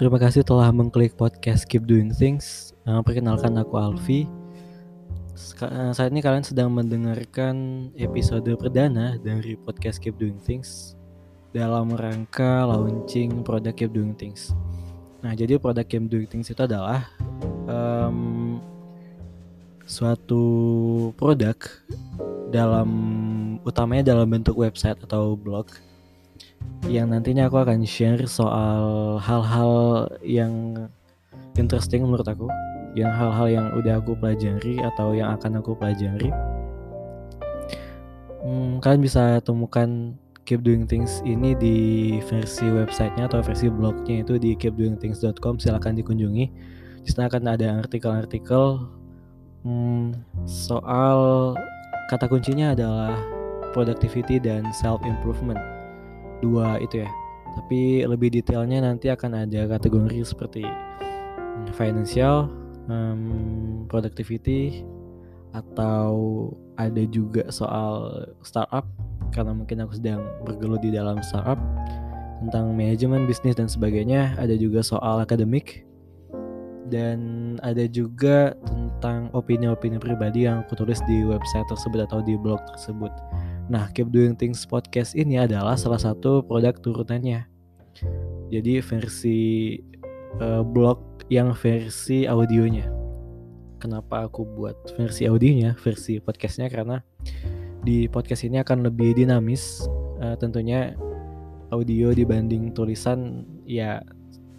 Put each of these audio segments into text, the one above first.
terima kasih telah mengklik podcast Keep Doing Things. Uh, perkenalkan aku Alfi. Uh, saat ini kalian sedang mendengarkan episode perdana dari podcast Keep Doing Things dalam rangka launching produk Keep Doing Things. Nah, jadi produk Keep Doing Things itu adalah um, suatu produk dalam utamanya dalam bentuk website atau blog yang nantinya aku akan share soal hal-hal yang interesting menurut aku. Yang hal-hal yang udah aku pelajari atau yang akan aku pelajari. Hmm, kalian bisa temukan Keep Doing Things ini di versi websitenya atau versi blognya itu di keepdoingthings.com silahkan dikunjungi. Di sana akan ada artikel-artikel hmm, soal kata kuncinya adalah productivity dan self improvement dua itu ya. Tapi lebih detailnya nanti akan ada kategori seperti hmm, financial um, productivity atau ada juga soal startup. Karena mungkin aku sedang bergelut di dalam startup tentang manajemen bisnis dan sebagainya ada juga soal akademik dan ada juga tentang opini-opini pribadi yang aku tulis di website tersebut atau di blog tersebut Nah, Keep Doing Things podcast ini adalah salah satu produk turunannya. Jadi versi uh, blog yang versi audionya. Kenapa aku buat versi audionya, versi podcastnya karena di podcast ini akan lebih dinamis. Uh, tentunya audio dibanding tulisan ya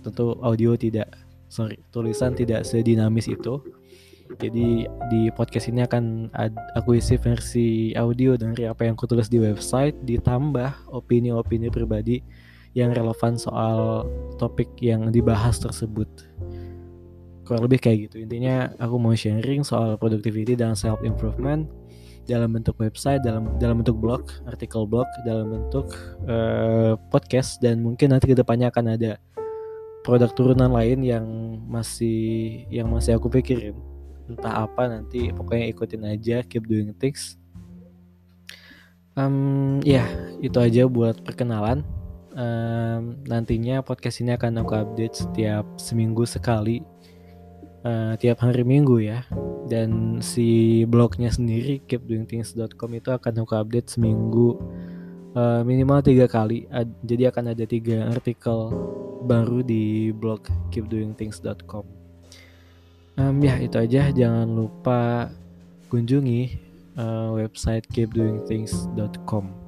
tentu audio tidak sorry tulisan tidak sedinamis itu jadi di podcast ini akan aku isi versi audio dari apa yang kutulis di website ditambah opini-opini pribadi yang relevan soal topik yang dibahas tersebut. Kurang lebih kayak gitu. Intinya aku mau sharing soal productivity dan self improvement dalam bentuk website, dalam dalam bentuk blog, artikel blog, dalam bentuk uh, podcast dan mungkin nanti ke depannya akan ada produk turunan lain yang masih yang masih aku pikirin entah apa nanti pokoknya ikutin aja keep doing things. Um, ya yeah, itu aja buat perkenalan. Um, nantinya podcast ini akan aku update setiap seminggu sekali. Uh, tiap hari minggu ya. Dan si blognya sendiri keepdoingthings.com itu akan aku update seminggu uh, minimal tiga kali. Ad, jadi akan ada tiga artikel baru di blog keepdoingthings.com um, ya itu aja. Jangan lupa kunjungi uh, website keepdoingthings.com